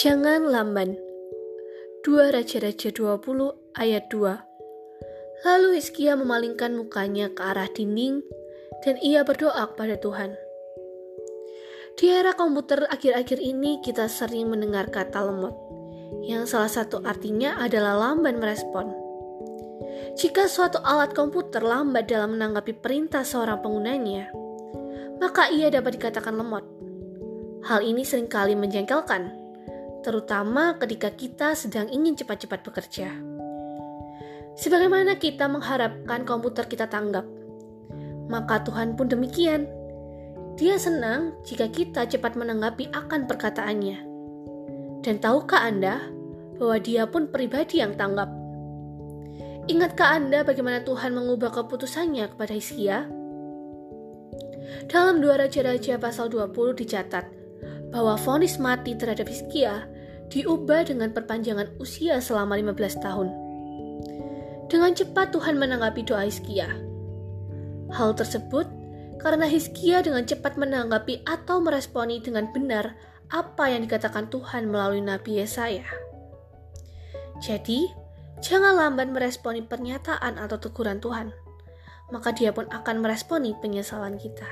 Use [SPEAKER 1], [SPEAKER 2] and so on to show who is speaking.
[SPEAKER 1] Jangan lamban. 2 Raja-Raja 20 ayat 2 Lalu Hizkia memalingkan mukanya ke arah dinding dan ia berdoa kepada Tuhan. Di era komputer akhir-akhir ini kita sering mendengar kata lemot, yang salah satu artinya adalah lamban merespon. Jika suatu alat komputer lambat dalam menanggapi perintah seorang penggunanya, maka ia dapat dikatakan lemot. Hal ini sering kali menjengkelkan, terutama ketika kita sedang ingin cepat-cepat bekerja. Sebagaimana kita mengharapkan komputer kita tanggap, maka Tuhan pun demikian. Dia senang jika kita cepat menanggapi akan perkataannya. Dan tahukah Anda bahwa dia pun pribadi yang tanggap? Ingatkah Anda bagaimana Tuhan mengubah keputusannya kepada Hizkia? Dalam dua Raja-Raja pasal 20 dicatat bahwa vonis mati terhadap Hizkia diubah dengan perpanjangan usia selama 15 tahun. Dengan cepat Tuhan menanggapi doa Hizkia. Hal tersebut karena Hizkia dengan cepat menanggapi atau meresponi dengan benar apa yang dikatakan Tuhan melalui Nabi Yesaya. Jadi, jangan lambat meresponi pernyataan atau teguran Tuhan, maka dia pun akan meresponi penyesalan kita.